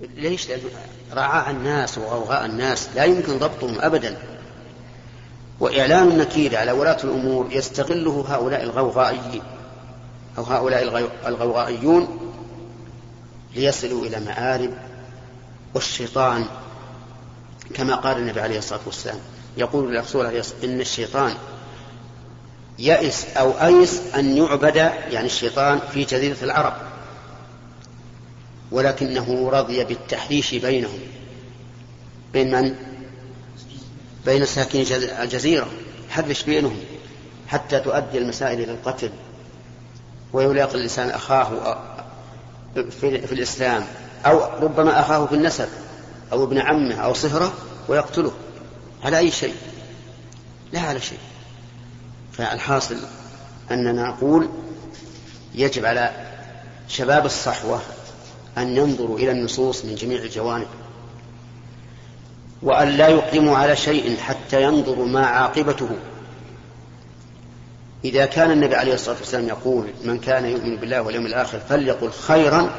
ليش؟ لأن رعاع الناس وغوغاء الناس لا يمكن ضبطهم أبدا. وإعلان النكير على ولاة الأمور يستغله هؤلاء الغوغائيين أو هؤلاء الغوغائيون ليصلوا إلى مآرب والشيطان كما قال النبي عليه الصلاة والسلام. يقول الرسول إن الشيطان يئس أو أيس أن يعبد يعني الشيطان في جزيرة العرب. ولكنه رضي بالتحريش بينهم. بين من؟ بين ساكني الجزيرة. حرش بينهم حتى تؤدي المسائل إلى القتل. ويلاقي الإنسان أخاه في الإسلام. أو ربما أخاه في النسب. أو ابن عمه أو صهره ويقتله. على أي شيء؟ لا على شيء. فالحاصل أننا نقول يجب على شباب الصحوة أن ينظروا إلى النصوص من جميع الجوانب وأن لا يقدموا على شيء حتى ينظروا ما عاقبته. إذا كان النبي عليه الصلاة والسلام يقول من كان يؤمن بالله واليوم الآخر فليقل خيرا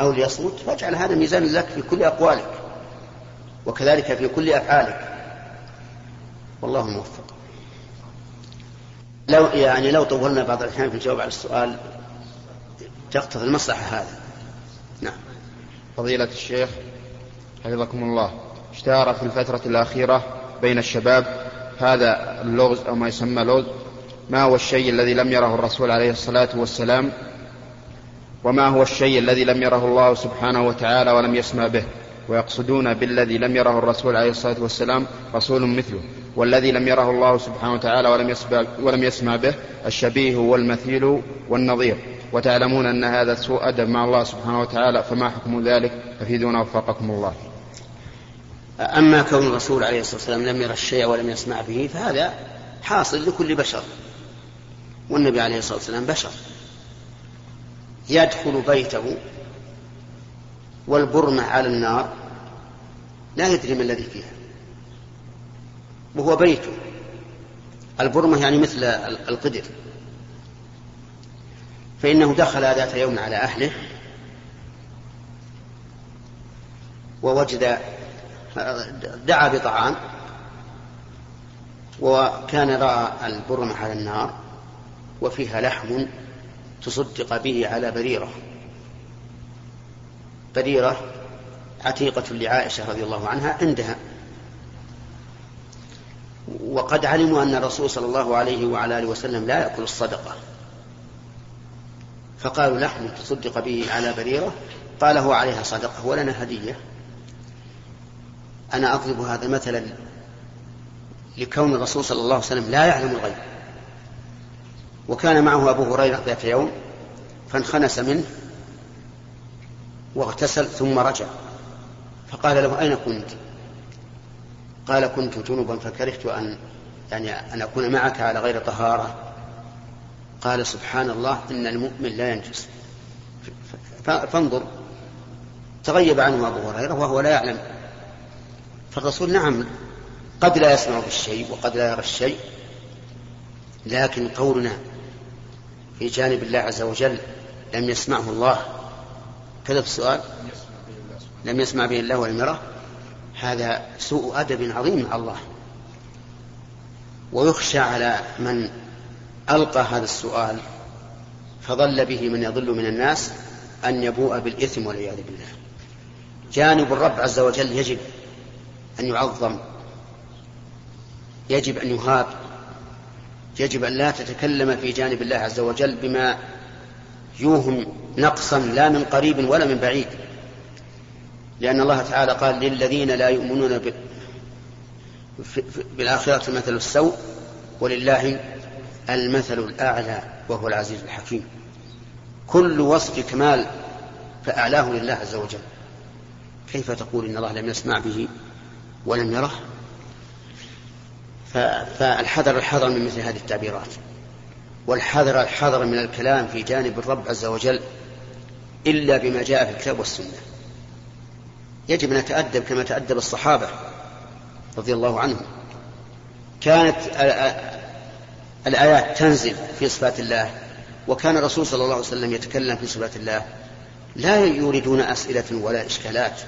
أو ليصمت فاجعل هذا ميزان لك في كل أقوالك وكذلك في كل أفعالك. والله موفق. لو يعني لو طولنا بعض الأحيان في الجواب على السؤال تقتضي المصلحة هذا فضيلة الشيخ حفظكم الله. اشتهر في الفترة الأخيرة بين الشباب هذا اللغز أو ما يسمى لغز ما هو الشيء الذي لم يره الرسول عليه الصلاة والسلام وما هو الشيء الذي لم يره الله سبحانه وتعالى ولم يسمع به؟ ويقصدون بالذي لم يره الرسول عليه الصلاة والسلام رسول مثله والذي لم يره الله سبحانه وتعالى ولم يسمع, ولم يسمع به الشبيه والمثيل والنظير. وتعلمون أن هذا سوء أدب مع الله سبحانه وتعالى فما حكم ذلك؟ أفيدونا وفقكم الله. أما كون الرسول عليه الصلاة والسلام لم يرى الشيء ولم يسمع به فهذا حاصل لكل بشر. والنبي عليه الصلاة والسلام بشر. يدخل بيته والبرمة على النار لا يدري ما الذي فيها. وهو بيته. البرمة يعني مثل القدر. فإنه دخل ذات يوم على أهله ووجد دعا بطعام وكان رأى البرمة على النار وفيها لحم تصدق به على بريرة. بريرة عتيقة لعائشة رضي الله عنها عندها. وقد علموا أن الرسول صلى الله عليه وعلى آله وسلم لا يأكل الصدقة. فقالوا لحم تصدق به على بريرة. قال هو عليها صدقة ولنا هدية. أنا أضرب هذا مثلا لكون الرسول صلى الله عليه وسلم لا يعلم الغيب. وكان معه أبو هريرة ذات يوم فانخنس منه واغتسل ثم رجع. فقال له أين كنت؟ قال كنت جنبا فكرهت أن يعني أن أكون معك على غير طهارة. قال سبحان الله إن المؤمن لا ينجس. فانظر. تغيب عنه أبو هريرة وهو لا يعلم. فالرسول نعم قد لا يسمع بالشيء وقد لا يرى الشيء لكن قولنا في جانب الله عز وجل لم يسمعه الله. كذا السؤال؟ لم يسمع به الله ولم يره؟ هذا سوء أدب عظيم مع الله. ويخشى على من ألقى هذا السؤال فضل به من يضل من الناس أن يبوء بالإثم والعياذ بالله. جانب الرب عز وجل يجب أن يعظم يجب أن يهاب يجب أن لا تتكلم في جانب الله عز وجل بما يوهم نقصا لا من قريب ولا من بعيد. لأن الله تعالى قال للذين لا يؤمنون بالآخرة مثل السوء ولله المثل الأعلى وهو العزيز الحكيم. كل وصف كمال فأعلاه لله عز وجل. كيف تقول إن الله لم يسمع به ولم يره؟ فالحذر الحذر من مثل هذه التعبيرات. والحذر الحذر من الكلام في جانب الرب عز وجل إلا بما جاء في الكتاب والسنة. يجب أن نتأدب كما تأدب الصحابة رضي الله عنهم. كانت الآيات تنزل في صفات الله وكان الرسول صلى الله عليه وسلم يتكلم في صفات الله. لا يريدون أسئلة ولا إشكالات.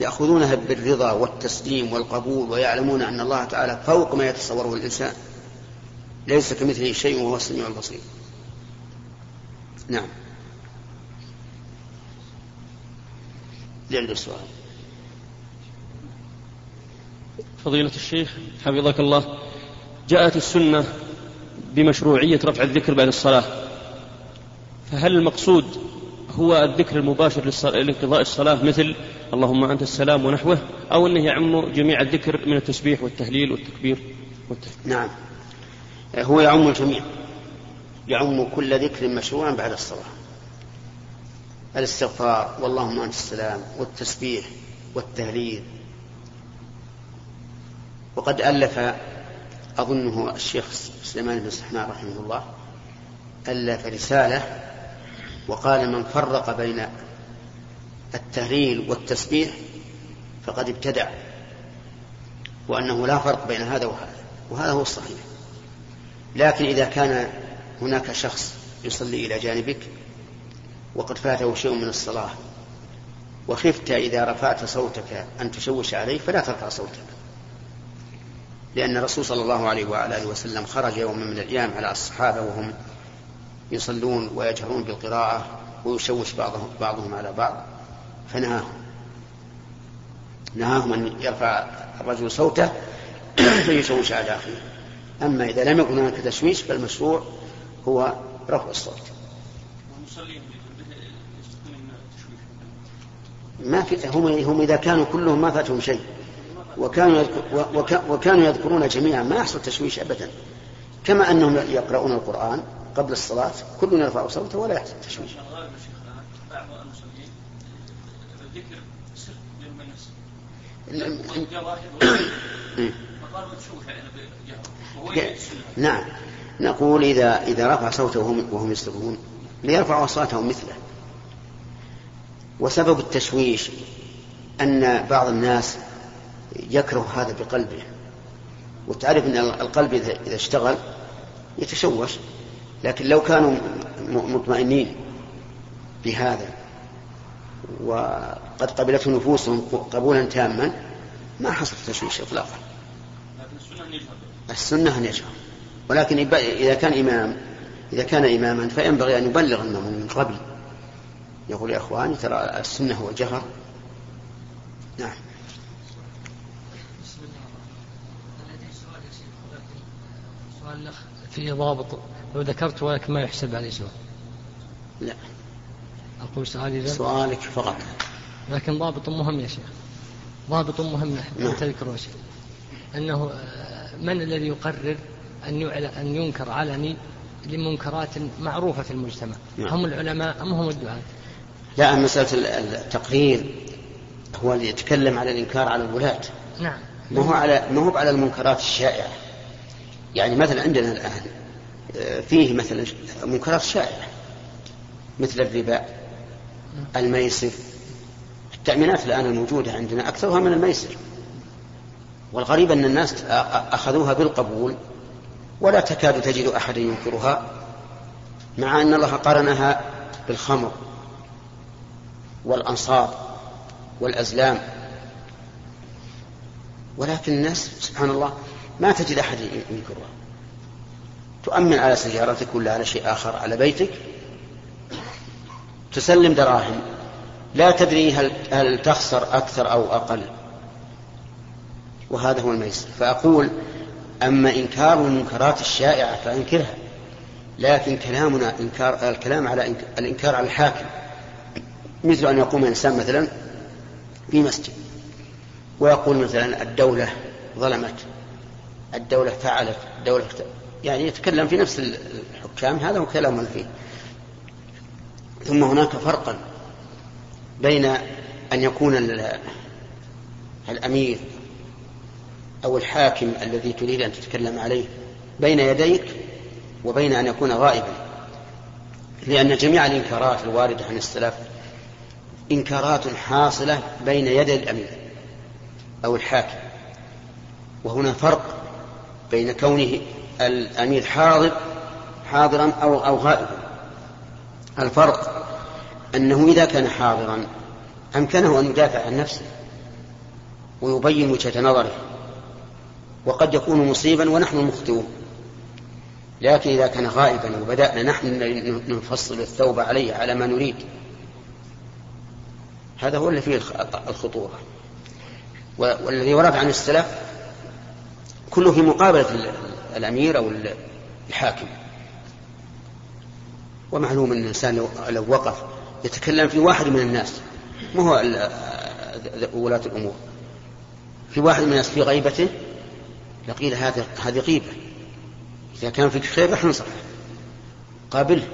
يأخذونها بالرضا والتسليم والقبول ويعلمون أن الله تعالى فوق ما يتصوره الإنسان. ليس كمثله شيء وهو السميع البصير. نعم. لعند السؤال. فضيلة الشيخ حفظك الله. جاءت السنة بمشروعية رفع الذكر بعد الصلاة. فهل المقصود هو الذكر المباشر لانقضاء الصلاة مثل اللهم أنت السلام ونحوه أو أنه يعم جميع الذكر من التسبيح والتهليل والتكبير والتهليل. نعم. هو يعم الجميع. يعم كل ذكر مشروع بعد الصلاة. الاستغفار واللهم أنت السلام والتسبيح والتهليل. وقد ألف أظنه الشيخ سليمان بن سحنان رحمه الله ألف رسالة وقال من فرق بين التهليل والتسبيح فقد ابتدع وأنه لا فرق بين هذا وهذا وهذا هو الصحيح. لكن إذا كان هناك شخص يصلي إلى جانبك وقد فاته شيء من الصلاة وخفت إذا رفعت صوتك أن تشوش عليه فلا ترفع صوتك. لأن الرسول صلى الله عليه وعلى آله وسلم خرج يوما من الأيام على الصحابة وهم يصلون ويجهرون بالقراءة ويشوش بعضهم, بعضهم على بعض فنهاهم. نهاهم أن يرفع الرجل صوته فيشوش على أخيه. أما إذا لم يكن هناك تشويش فالمشروع هو رفع الصوت. ما في هم هم إذا كانوا كلهم ما فاتهم شيء. وكانوا يذكر وكانوا يذكرون جميعا ما يحصل تشويش ابدا. كما أنهم يقرؤون القرآن قبل الصلاة كل يرفع صوته ولا يحصل تشويش. نعم. نقول إذا إذا رفع صوته وهم, وهم يستغفرون ليرفعوا أصواتهم مثله. وسبب التشويش أن بعض الناس يكره هذا بقلبه. وتعرف أن القلب إذا اشتغل يتشوش. لكن لو كانوا مطمئنين بهذا وقد قبلته نفوسهم قبولا تاما ما حصل تشويش إطلاقا. السنة أن يجهر. ولكن إذا كان إمام إذا كان إماما فينبغي أن يبلغ المأمون من قبل. يقول يا إخواني ترى السنة هو الجهر نعم. سؤال في ضابط لو ذكرت ولكن ما يحسب عليه سؤال لا. أقول سؤالي سؤالك فقط. لكن ضابط مهم يا شيخ. ضابط مهم نعم. تذكره شيخ. أنه آه، من الذي يقرر أن أن ينكر علني لمنكرات معروفة في المجتمع؟ نعم. هم العلماء أم هم الدعاة؟ لا مسألة التقرير هو اللي يتكلم على الإنكار على الولاة. نعم. ما هو على ما هو على المنكرات الشائعة. يعني مثلا عندنا الآن آه، فيه مثلا منكرات شائعة مثل الربا. الميسر التأمينات الآن الموجودة عندنا أكثرها من الميسر والغريب أن الناس أخذوها بالقبول ولا تكاد تجد أحد ينكرها مع أن الله قرنها بالخمر والأنصاب والأزلام ولكن الناس سبحان الله ما تجد أحد ينكرها. تؤمن على سيارتك ولا على شيء آخر على بيتك. تسلم دراهم. لا تدري هل, هل تخسر أكثر أو أقل. وهذا هو الميسر فأقول أما إنكار المنكرات الشائعة فأنكرها. لكن كلامنا إنكار الكلام على الإنكار على الحاكم. مثل أن يقوم إنسان مثلا في مسجد. ويقول مثلا الدولة ظلمت. الدولة فعلت الدولة يعني يتكلم في نفس الحكام هذا هو كلام فيه ثم هناك فرقا بين أن يكون الأمير أو الحاكم الذي تريد أن تتكلم عليه بين يديك وبين أن يكون غائبا. لأن جميع الإنكارات الواردة عن السلف إنكارات حاصلة بين يدي الأمير أو الحاكم. وهنا فرق بين كونه الأمير حاضر حاضرا أو أو غائبا. الفرق أنه إذا كان حاضرا أمكنه أن يدافع عن نفسه ويبين وجهة نظره وقد يكون مصيبا ونحن المخطئون لكن إذا كان غائبا وبدأنا نحن نفصل الثوب عليه على ما نريد هذا هو اللي فيه الخطورة. والذي ورد عن السلف كله في مقابلة الأمير أو الحاكم. ومعلوم أن الإنسان لو وقف يتكلم في واحد من الناس ما هو ولاة الأمور. في واحد من الناس في غيبته لقيل هذه هذه غيبة. إذا كان فيك خير راح ننصح قابله.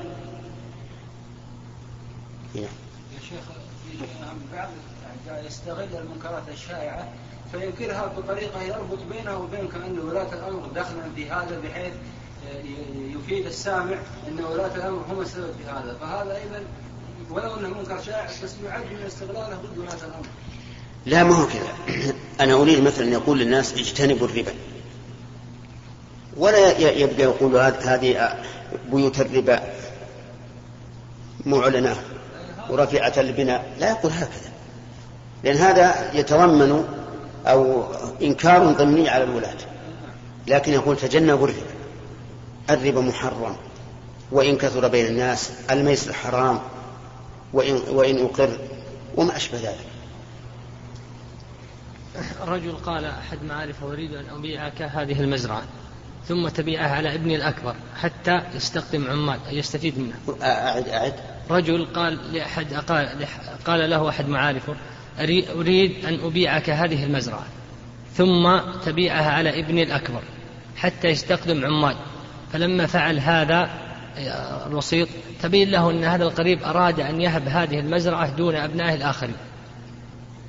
يا شيخ بعض يستغل المنكرات الشائعة فينكرها بطريقة يربط بينه وبين كأن ولاة الأمر دخلا في هذا بحيث يفيد السامع أن ولاة الأمر هم السبب في هذا. فهذا أيضا ولو أنه منكر شائع بس يعد من استغلاله ضد ولاة الأمر. لا ما هو كذا. أنا أريد مثلا يقول للناس اجتنبوا الربا. ولا يبقى يقول هذه بيوت الربا معلنة ورفيعة البناء. لا يقول هكذا. لأن هذا يتضمن أو إنكار ضمني على الولاة. لكن يقول تجنبوا الربا. الربا محرم. وإن كثر بين الناس الميسر حرام. وإن, وإن أقر. وما أشبه ذلك. رجل قال أحد معارفه أريد أن أبيعك هذه المزرعة. ثم تبيعها على ابني الأكبر حتى يستخدم عمال يستفيد منه. أعد أعد. رجل قال لأحد قال له أحد معارفه أريد أن أبيعك هذه المزرعة ثم تبيعها على ابني الأكبر حتى يستخدم عمال. فلما فعل هذا الوسيط تبين له أن هذا القريب أراد أن يهب هذه المزرعة دون أبنائه الآخرين.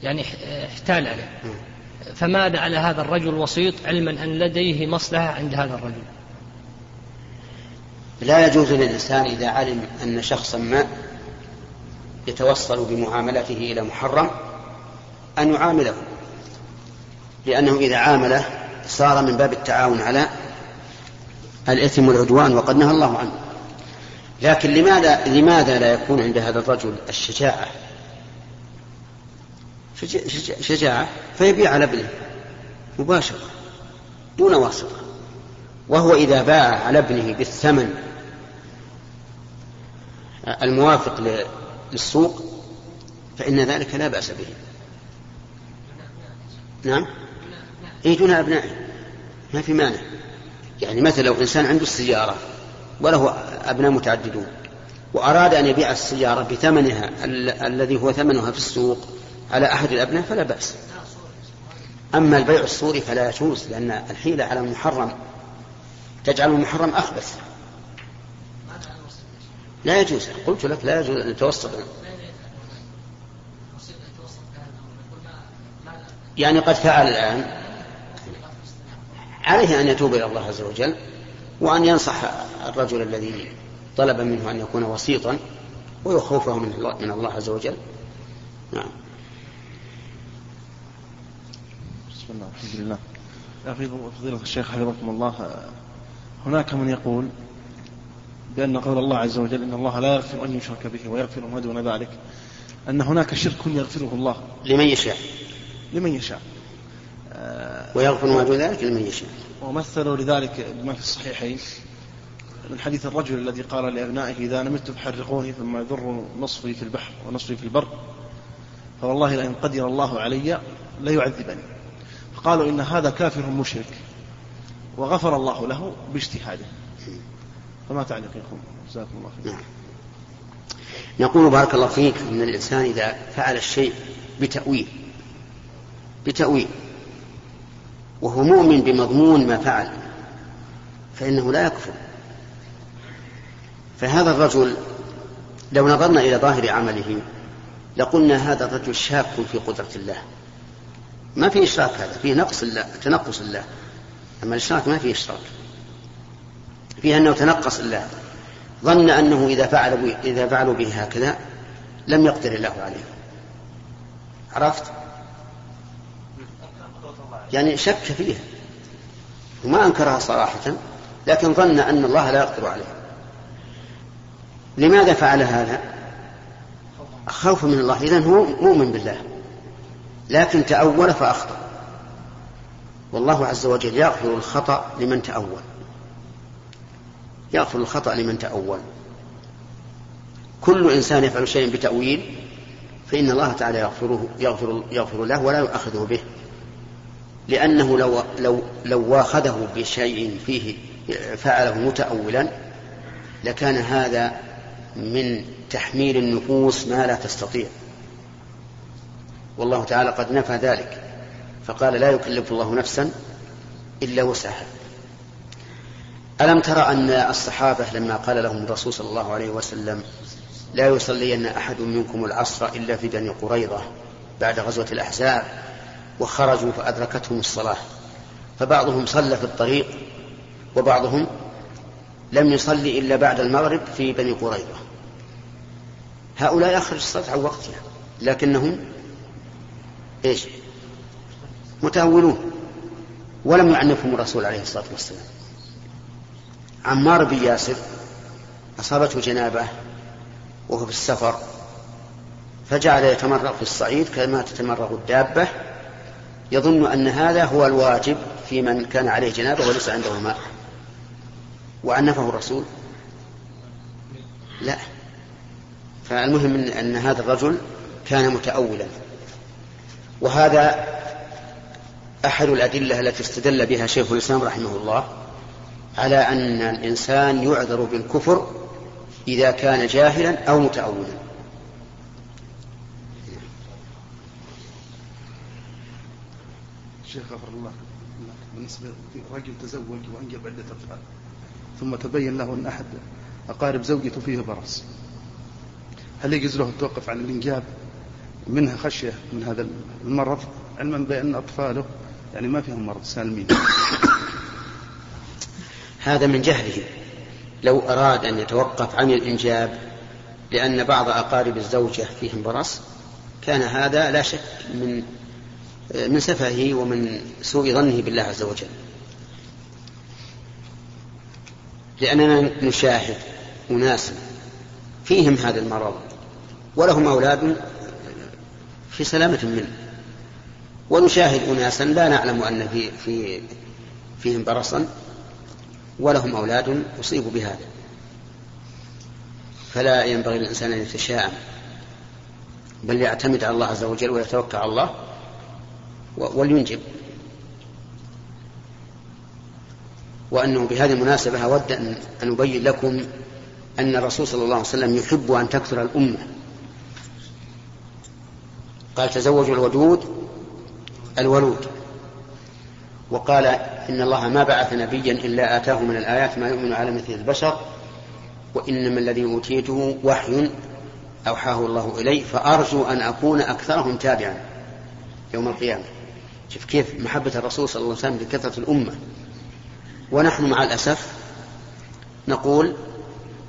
يعني احتال عليه. فماذا على هذا الرجل الوسيط علما أن لديه مصلحة عند هذا الرجل؟ لا يجوز للإنسان إذا علم أن شخصا ما يتوصل بمعاملته إلى محرم أن يعامله لأنه إذا عامله صار من باب التعاون على الإثم والعدوان وقد نهى الله عنه. لكن لماذا لماذا لا يكون عند هذا الرجل الشجاعة؟ شجاعة فيبيع على ابنه مباشرة دون واسطة. وهو إذا باع على ابنه بالثمن الموافق للسوق فإن ذلك لا بأس به. نعم؟ اي دون أبنائه. ما في مانع. يعني مثلا لو إنسان عنده السيارة وله أبناء متعددون وأراد أن يبيع السيارة بثمنها ال- الذي هو ثمنها في السوق على أحد الأبناء فلا بأس. أما البيع الصوري فلا يجوز لأن الحيلة على المحرم تجعل المحرم أخبث. لا يجوز. قلت لك لا يجوز أن يتوسط يعني قد فعل الآن. عليه أن يتوب إلى الله عز وجل وأن ينصح الرجل الذي طلب منه أن يكون وسيطا ويخوفه من الله, من الله عز وجل. نعم. بسم الله الحمد لله. فضيلة الشيخ حفظكم الله. هناك من يقول بأن قول الله عز وجل إن الله لا يغفر أن يشرك به ويغفر ما دون ذلك أن هناك شرك يغفره الله. لمن يشاء. لمن يشاء. ويغفر ما دون ذلك لمن يشاء. ومثلوا لذلك بما في الصحيحين من حديث الرجل الذي قال لأبنائه إذا نمت فحرقوني ثم يذر نصفي في البحر ونصفي في البر فوالله لئن قدر الله علي ليعذبني. فقالوا إن هذا كافر مشرك وغفر الله له باجتهاده. فما تعليقكم جزاكم الله خير نعم. نقول بارك الله فيك أن الإنسان إذا فعل الشيء بتأويل بتأويل. وهو مؤمن بمضمون ما فعل. فإنه لا يكفر. فهذا الرجل لو نظرنا إلى ظاهر عمله لقلنا هذا الرجل شاك في قدرة الله. ما في إشراك هذا فيه نقص الله تنقص الله. أما الإشراك ما فيه إشراك. فيه أنه تنقص الله. ظن أنه إذا فعل إذا فعلوا به هكذا لم يقدر الله عليه. عرفت؟ يعني شك فيها وما أنكرها صراحة لكن ظن أن الله لا يقدر عليه لماذا فعل هذا؟ خوفا من الله. إذن هو مؤمن بالله لكن تأول فأخطأ. والله عز وجل يغفر الخطأ لمن تأول. يغفر الخطأ لمن تأول. كل إنسان يفعل شيئا بتأويل فإن الله تعالى يغفره يغفر, يغفر له ولا يؤاخذه به. لأنه لو لو لو واخذه بشيء فيه فعله متأولا لكان هذا من تحميل النفوس ما لا تستطيع. والله تعالى قد نفى ذلك فقال لا يكلف الله نفسا إلا وسعها. ألم ترى أن الصحابة لما قال لهم الرسول صلى الله عليه وسلم لا يصلين أحد منكم العصر إلا في بني قريظة بعد غزوة الأحزاب وخرجوا فأدركتهم الصلاة. فبعضهم صلى في الطريق وبعضهم لم يصلي إلا بعد المغرب في بني قريظة. هؤلاء أخرج الصلاة عن وقتها لكنهم إيش؟ متأولون ولم يعنفهم الرسول عليه الصلاة والسلام. عمار بن ياسر أصابته جنابة وهو في السفر فجعل يتمرغ في الصعيد كما تتمرغ الدابة يظن أن هذا هو الواجب في من كان عليه جنابة وليس عنده ماء وعنفه الرسول؟ لا. فالمهم أن هذا الرجل كان متأولا. وهذا أحد الأدلة التي استدل بها شيخ الإسلام رحمه الله على أن الإنسان يعذر بالكفر إذا كان جاهلا أو متأولا. شيخ غفر الله بالنسبة رجل تزوج وأنجب عدة أطفال. ثم تبين له أن أحد أقارب زوجته فيه برص هل يجوز له التوقف عن الإنجاب منها خشية من هذا المرض؟ علما بأن أطفاله يعني ما فيهم مرض سالمين. هذا من جهله. لو أراد أن يتوقف عن الإنجاب لأن بعض أقارب الزوجة فيهم برص كان هذا لا شك من من سفهه ومن سوء ظنه بالله عز وجل. لأننا نشاهد أناسا فيهم هذا المرض ولهم أولاد في سلامة منه. ونشاهد أناسا لا نعلم أن في في فيهم برصا ولهم أولاد أصيبوا بهذا. فلا ينبغي للإنسان أن يتشاءم بل يعتمد على الله عز وجل ويتوكل على الله ولينجب. وأنه بهذه المناسبة أود أن أبين لكم أن الرسول صلى الله عليه وسلم يحب أن تكثر الأمة. قال تزوجوا الودود الولود. وقال إن الله ما بعث نبيا إلا آتاه من الآيات ما يؤمن على مثل البشر وإنما الذي أوتيته وحي أوحاه الله إلي فأرجو أن أكون أكثرهم تابعا يوم القيامة. شوف كيف محبة الرسول صلى الله عليه وسلم لكثرة الأمة. ونحن مع الأسف نقول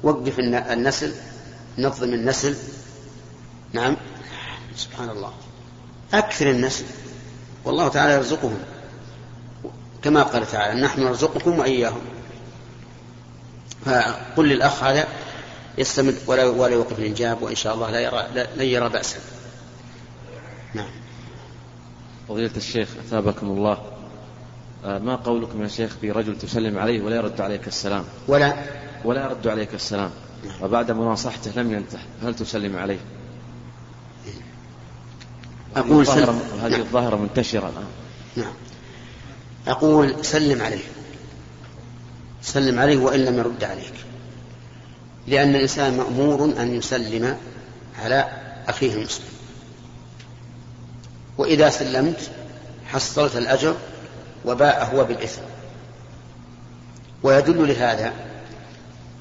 وقف النسل نظم النسل. نعم. سبحان الله. أكثر النسل. والله تعالى يرزقهم. كما قال تعالى نحن نرزقكم وإياهم. فقل للأخ هذا يستمد ولا ولا يوقف الإنجاب وإن شاء الله لا يرى لا يرى بأسا. نعم. فضيلة الشيخ أثابكم الله. آه، ما قولكم يا شيخ برجل تسلم عليه ولا يرد عليك السلام؟ ولا. ولا يرد عليك السلام. وبعد مناصحته لم ينتح هل تسلم عليه؟ أقول سلم هذه نعم. الظاهرة منتشرة الآن. نعم. أقول سلم عليه. سلم عليه وإن لم يرد عليك. لأن الإنسان مأمور أن يسلم على أخيه المسلم. وإذا سلمت حصلت الأجر وباء هو بالإثم. ويدل لهذا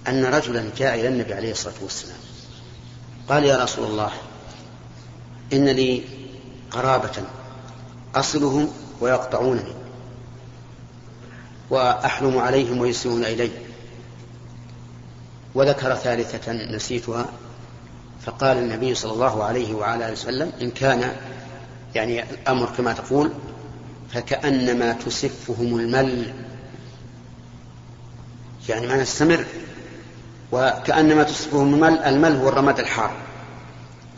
أن رجلا جاء إلى النبي عليه الصلاة والسلام قال يا رسول الله إن لي قرابة أصلهم ويقطعونني وأحلم عليهم ويسيئون إلي. وذكر ثالثة نسيتها فقال النبي صلى الله عليه وعلى آله وسلم إن كان يعني الأمر كما تقول فكأنما تسفهم المل. يعني ما نستمر. وكأنما تسفهم المل المل هو الرماد الحار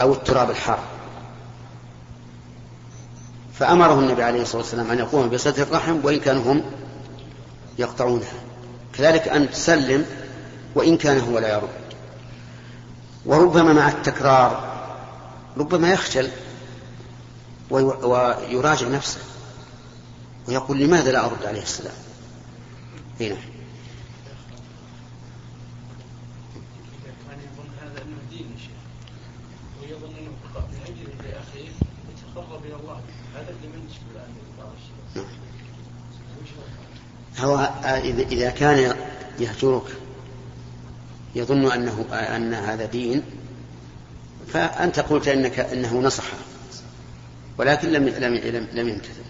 أو التراب الحار. فأمره النبي عليه الصلاة والسلام أن يقوم بصلة الرحم وإن كانوا هم يقطعونها كذلك أن تسلم وإن كان هو لا يرد. وربما مع التكرار ربما يخجل. ويراجع نفسه. ويقول لماذا لا أرد عليه السلام؟ هنا هو إذا كان يهجرك يظن أنه أن هذا دين فأنت قلت إنك أنه نصح ولكن لم لم لم, لم يمتثل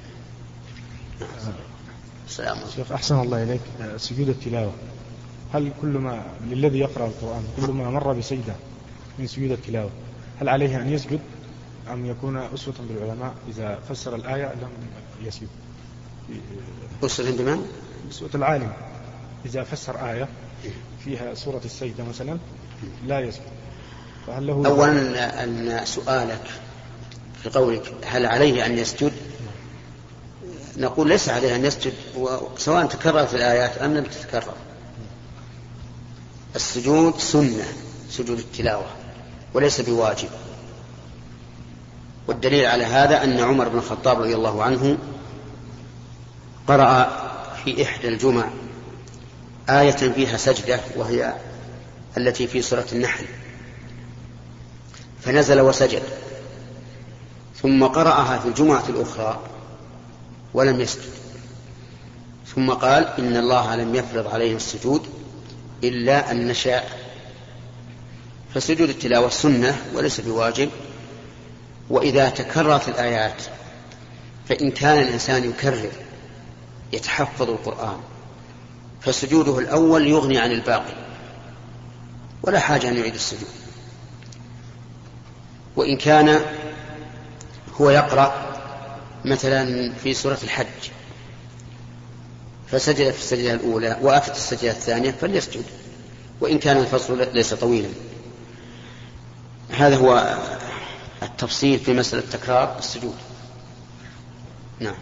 السلام شيخ أحسن الله إليك. سجود التلاوة. هل كل ما للذي يقرأ القرآن كل ما مر بسجدة من سجود التلاوة هل عليه أن يسجد أم يكون أسوة بالعلماء إذا فسر الآية لم يسجد؟ أسوة بمن؟ أسوة العالم. إذا فسر آية فيها سورة السجدة مثلا لا يسجد. فهل له أولا أن سؤالك في قولك هل عليه أن يسجد؟ نقول ليس عليه أن يسجد سواء تكررت الآيات أم لم تتكرر. السجود سنة سجود التلاوة وليس بواجب. والدليل على هذا أن عمر بن الخطاب رضي الله عنه قرأ في إحدى الجمع آية فيها سجدة وهي التي في سورة النحل. فنزل وسجد. ثم قرأها في الجمعة الأخرى ولم يسجد. ثم قال إن الله لم يفرض عليهم السجود إلا أن نشاء. فسجود التلاوة سنة وليس بواجب. وإذا تكررت الآيات فإن كان الإنسان يكرر يتحفظ القرآن فسجوده الأول يغني عن الباقي ولا حاجة أن يعيد السجود. وإن كان هو يقرأ مثلا في سورة الحج فسجد في السجدة الأولى وأتت السجدة الثانية فليسجد وإن كان الفصل ليس طويلا. هذا هو التفصيل في مسألة تكرار السجود. نعم.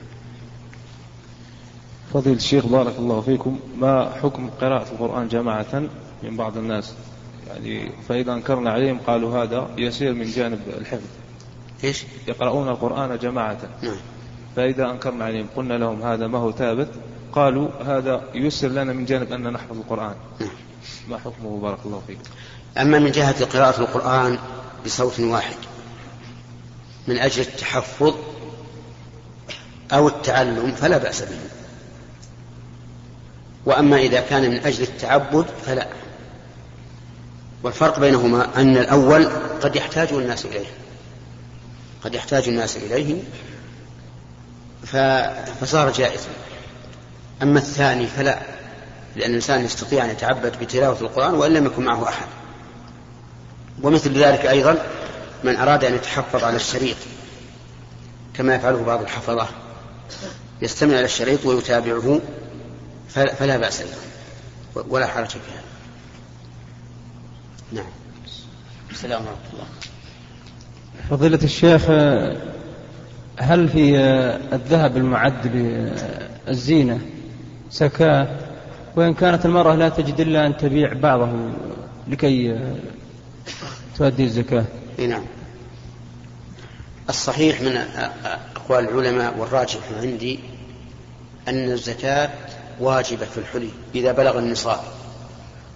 فضيل الشيخ بارك الله فيكم. ما حكم قراءة القرآن جماعة من بعض الناس؟ يعني فإذا أنكرنا عليهم قالوا هذا يسير من جانب الحفظ. إيش؟ يقرؤون القرآن جماعة. نعم. فإذا أنكرنا عليهم قلنا لهم هذا ما هو ثابت. قالوا هذا يسر لنا من جانب أن نحفظ القرآن. نعم. ما حكمه؟ بارك الله فيكم أما من جهة قراءة القرآن بصوت واحد من أجل التحفظ أو التعلم فلا بأس به. وأما إذا كان من أجل التعبد فلا. والفرق بينهما أن الأول قد يحتاج الناس إليه. قد يحتاج الناس إليه فصار جائزا. أما الثاني فلا لأن الإنسان يستطيع أن يتعبد بتلاوة القرآن وإن لم يكن معه أحد. ومثل ذلك أيضا من أراد أن يتحفظ على الشريط كما يفعله بعض الحفظة. يستمع إلى الشريط ويتابعه فلا بأس له ولا حرج في هذا. نعم. السلام ورحمة الله فضيلة الشيخ هل في الذهب المعد للزينة زكاة وإن كانت المرأة لا تجد إلا أن تبيع بعضه لكي تؤدي الزكاة. نعم. الصحيح من أقوال العلماء والراجح عندي أن الزكاة واجبة في الحلي إذا بلغ النصاب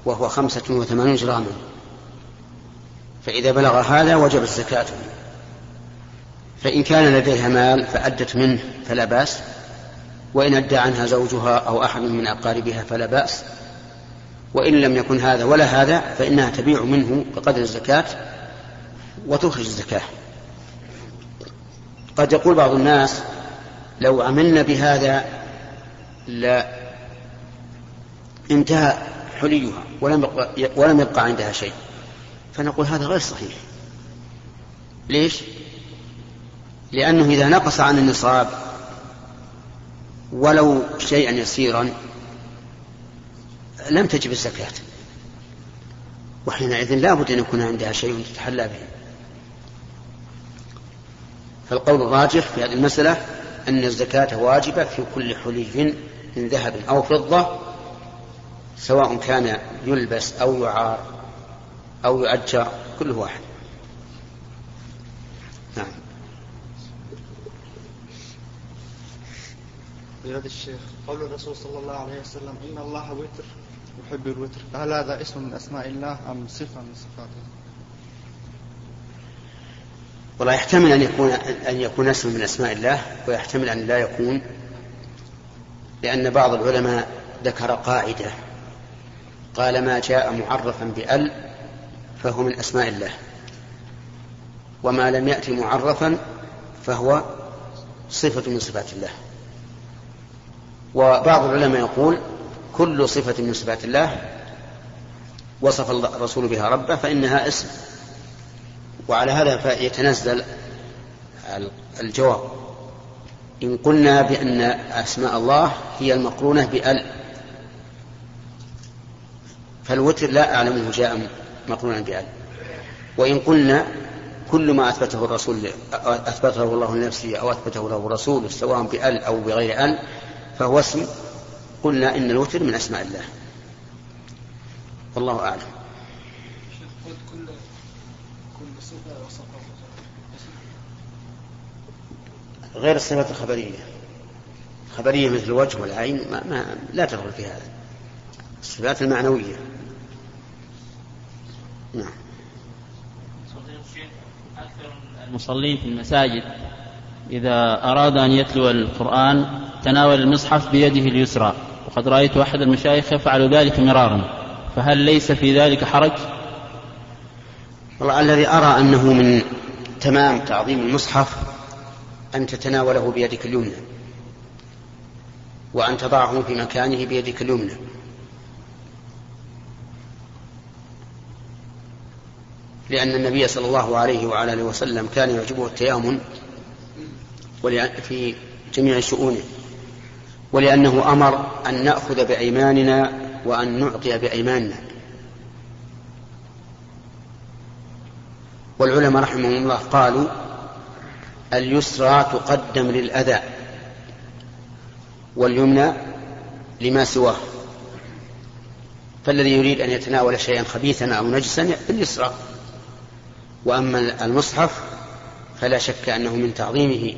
وهو خمسة وثمانون جراما. فإذا بلغ هذا وجب الزكاة. فإن كان لديها مال فأدت منه فلا بأس. وإن أدى عنها زوجها أو أحد من أقاربها فلا بأس. وإن لم يكن هذا ولا هذا فإنها تبيع منه بقدر الزكاة وتخرج الزكاة. قد يقول بعض الناس لو عملنا بهذا لا انتهى حليها ولم يبقى, ولم يبقى عندها شيء. فنقول هذا غير صحيح. ليش؟ لأنه إذا نقص عن النصاب ولو شيئا يسيرا لم تجب الزكاة. وحينئذ لا بد أن يكون عندها شيء تتحلى به. فالقول الراجح في هذه المسألة أن الزكاة واجبة في كل حلي من ذهب أو فضة سواء كان يلبس أو يعار أو يؤجر كله واحد. نعم. فضيلة الشيخ. قول الرسول صلى الله عليه وسلم إن الله وتر. يحب الوتر. فهل هذا اسم من أسماء الله أم صفة من صفاته؟ والله يحتمل أن يكون أن يكون اسم من أسماء الله ويحتمل أن لا يكون لأن بعض العلماء ذكر قاعدة. قال ما جاء معرفا بأل فهو من أسماء الله وما لم يأتي معرفا فهو صفة من صفات الله. وبعض العلماء يقول كل صفة من صفات الله وصف الرسول بها ربه فإنها اسم. وعلى هذا فيتنزل الجواب. إن قلنا بأن أسماء الله هي المقرونة بأل. فالوتر لا أعلمه جاء مقرونا بأل. وإن قلنا كل ما أثبته الرسول أثبته الله لنفسه أو أثبته له الرسول سواء بأل أو بغير أل فهو اسم. قلنا إن الوتر من أسماء الله. والله أعلم. غير الصفات الخبرية. خبرية مثل الوجه والعين ما, ما لا تدخل في هذا. الصفات المعنوية. نعم. المصلين في المساجد. إذا أراد أن يتلو القرآن تناول المصحف بيده اليسرى. وقد رأيت أحد المشايخ يفعل ذلك مرارا. فهل ليس في ذلك حرج؟ والله الذي أرى أنه من تمام تعظيم المصحف أن تتناوله بيدك اليمنى. وأن تضعه في مكانه بيدك اليمنى. لأن النبي صلى الله عليه وعلى آله وسلم كان يعجبه التيامن في جميع شؤونه. ولأنه أمر أن نأخذ بأيماننا وأن نعطي بأيماننا. والعلماء رحمهم الله قالوا اليسرى تقدم للأذى واليمنى لما سواه. فالذي يريد أن يتناول شيئا خبيثا أو نجسا باليسرى وأما المصحف فلا شك أنه من تعظيمه.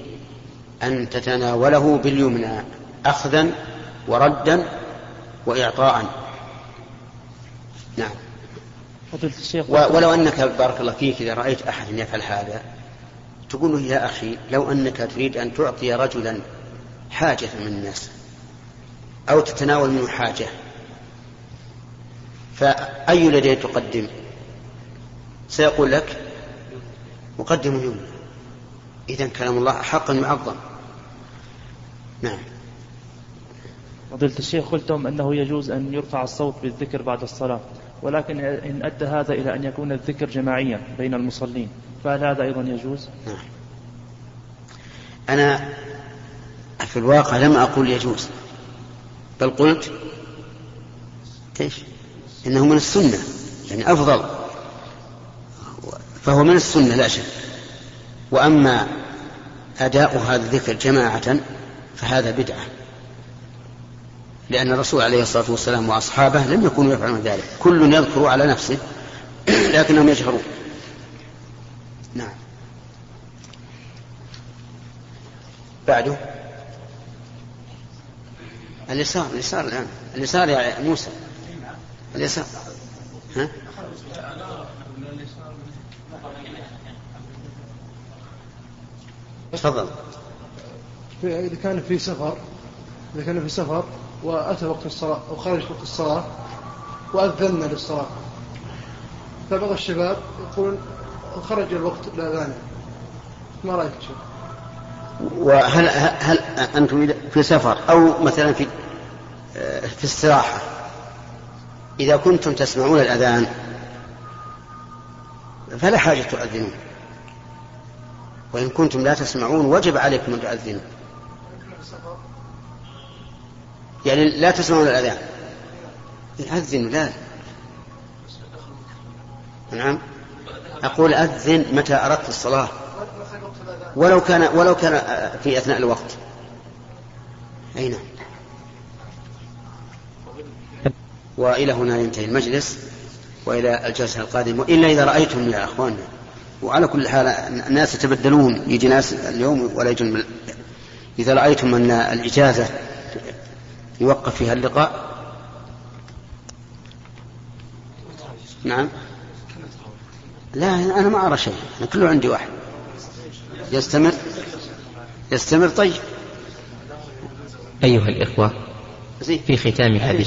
أن تتناوله باليمنى أخذا وردا وإعطاء. نعم. الشيخ ولو أنك بارك الله فيك إذا رأيت أحد يفعل هذا تقول له يا أخي لو أنك تريد أن تعطي رجلا حاجة من الناس أو تتناول منه حاجة فأي اليدين تقدم؟ سيقول لك مقدم يمنى. إذا كلام الله حقا معظم. نعم فضيلة الشيخ قلتم أنه يجوز أن يرفع الصوت بالذكر بعد الصلاة ولكن إن أدى هذا إلى أن يكون الذكر جماعيا بين المصلين فهل هذا أيضا يجوز؟ نعم أنا في الواقع لم أقول يجوز بل قلت إيش؟ إنه من السنة يعني أفضل فهو من السنة لا شك وأما أداء هذا الذكر جماعة فهذا بدعة. لأن الرسول عليه الصلاة والسلام وأصحابه لم يكونوا يفعلون ذلك. كل يذكر على نفسه لكنهم يجهرون. نعم. بعده. اليسار اليسار الآن. اليسار يا موسى. اليسار. ها؟ تفضل. إذا كان في سفر إذا كان في سفر وأتى وقت الصلاة أو خرج وقت الصلاة وأذنا للصلاة. فبعض الشباب يقولون خرج الوقت الأذان ما رأيك شيخ؟ وهل هل أنتم في سفر أو مثلا في في استراحة إذا كنتم تسمعون الأذان فلا حاجة تؤذنون. وإن كنتم لا تسمعون وجب عليكم أن تؤذنوا. يعني لا تسمعون الأذان. أذنوا لا. نعم. أقول أذن متى أردت الصلاة. ولو كان ولو كان في أثناء الوقت. أي نعم وإلى هنا ينتهي المجلس وإلى الجلسة القادمة. إلا إذا رأيتم يا أخواننا وعلى كل حال الناس يتبدلون. يجي ناس اليوم ولا يجون. إذا رأيتم أن الإجازة يوقف فيها اللقاء؟ نعم. لا أنا ما أرى شيء. أنا كله عندي واحد. يستمر؟ يستمر؟ طيب. أيها الإخوة في ختام هذه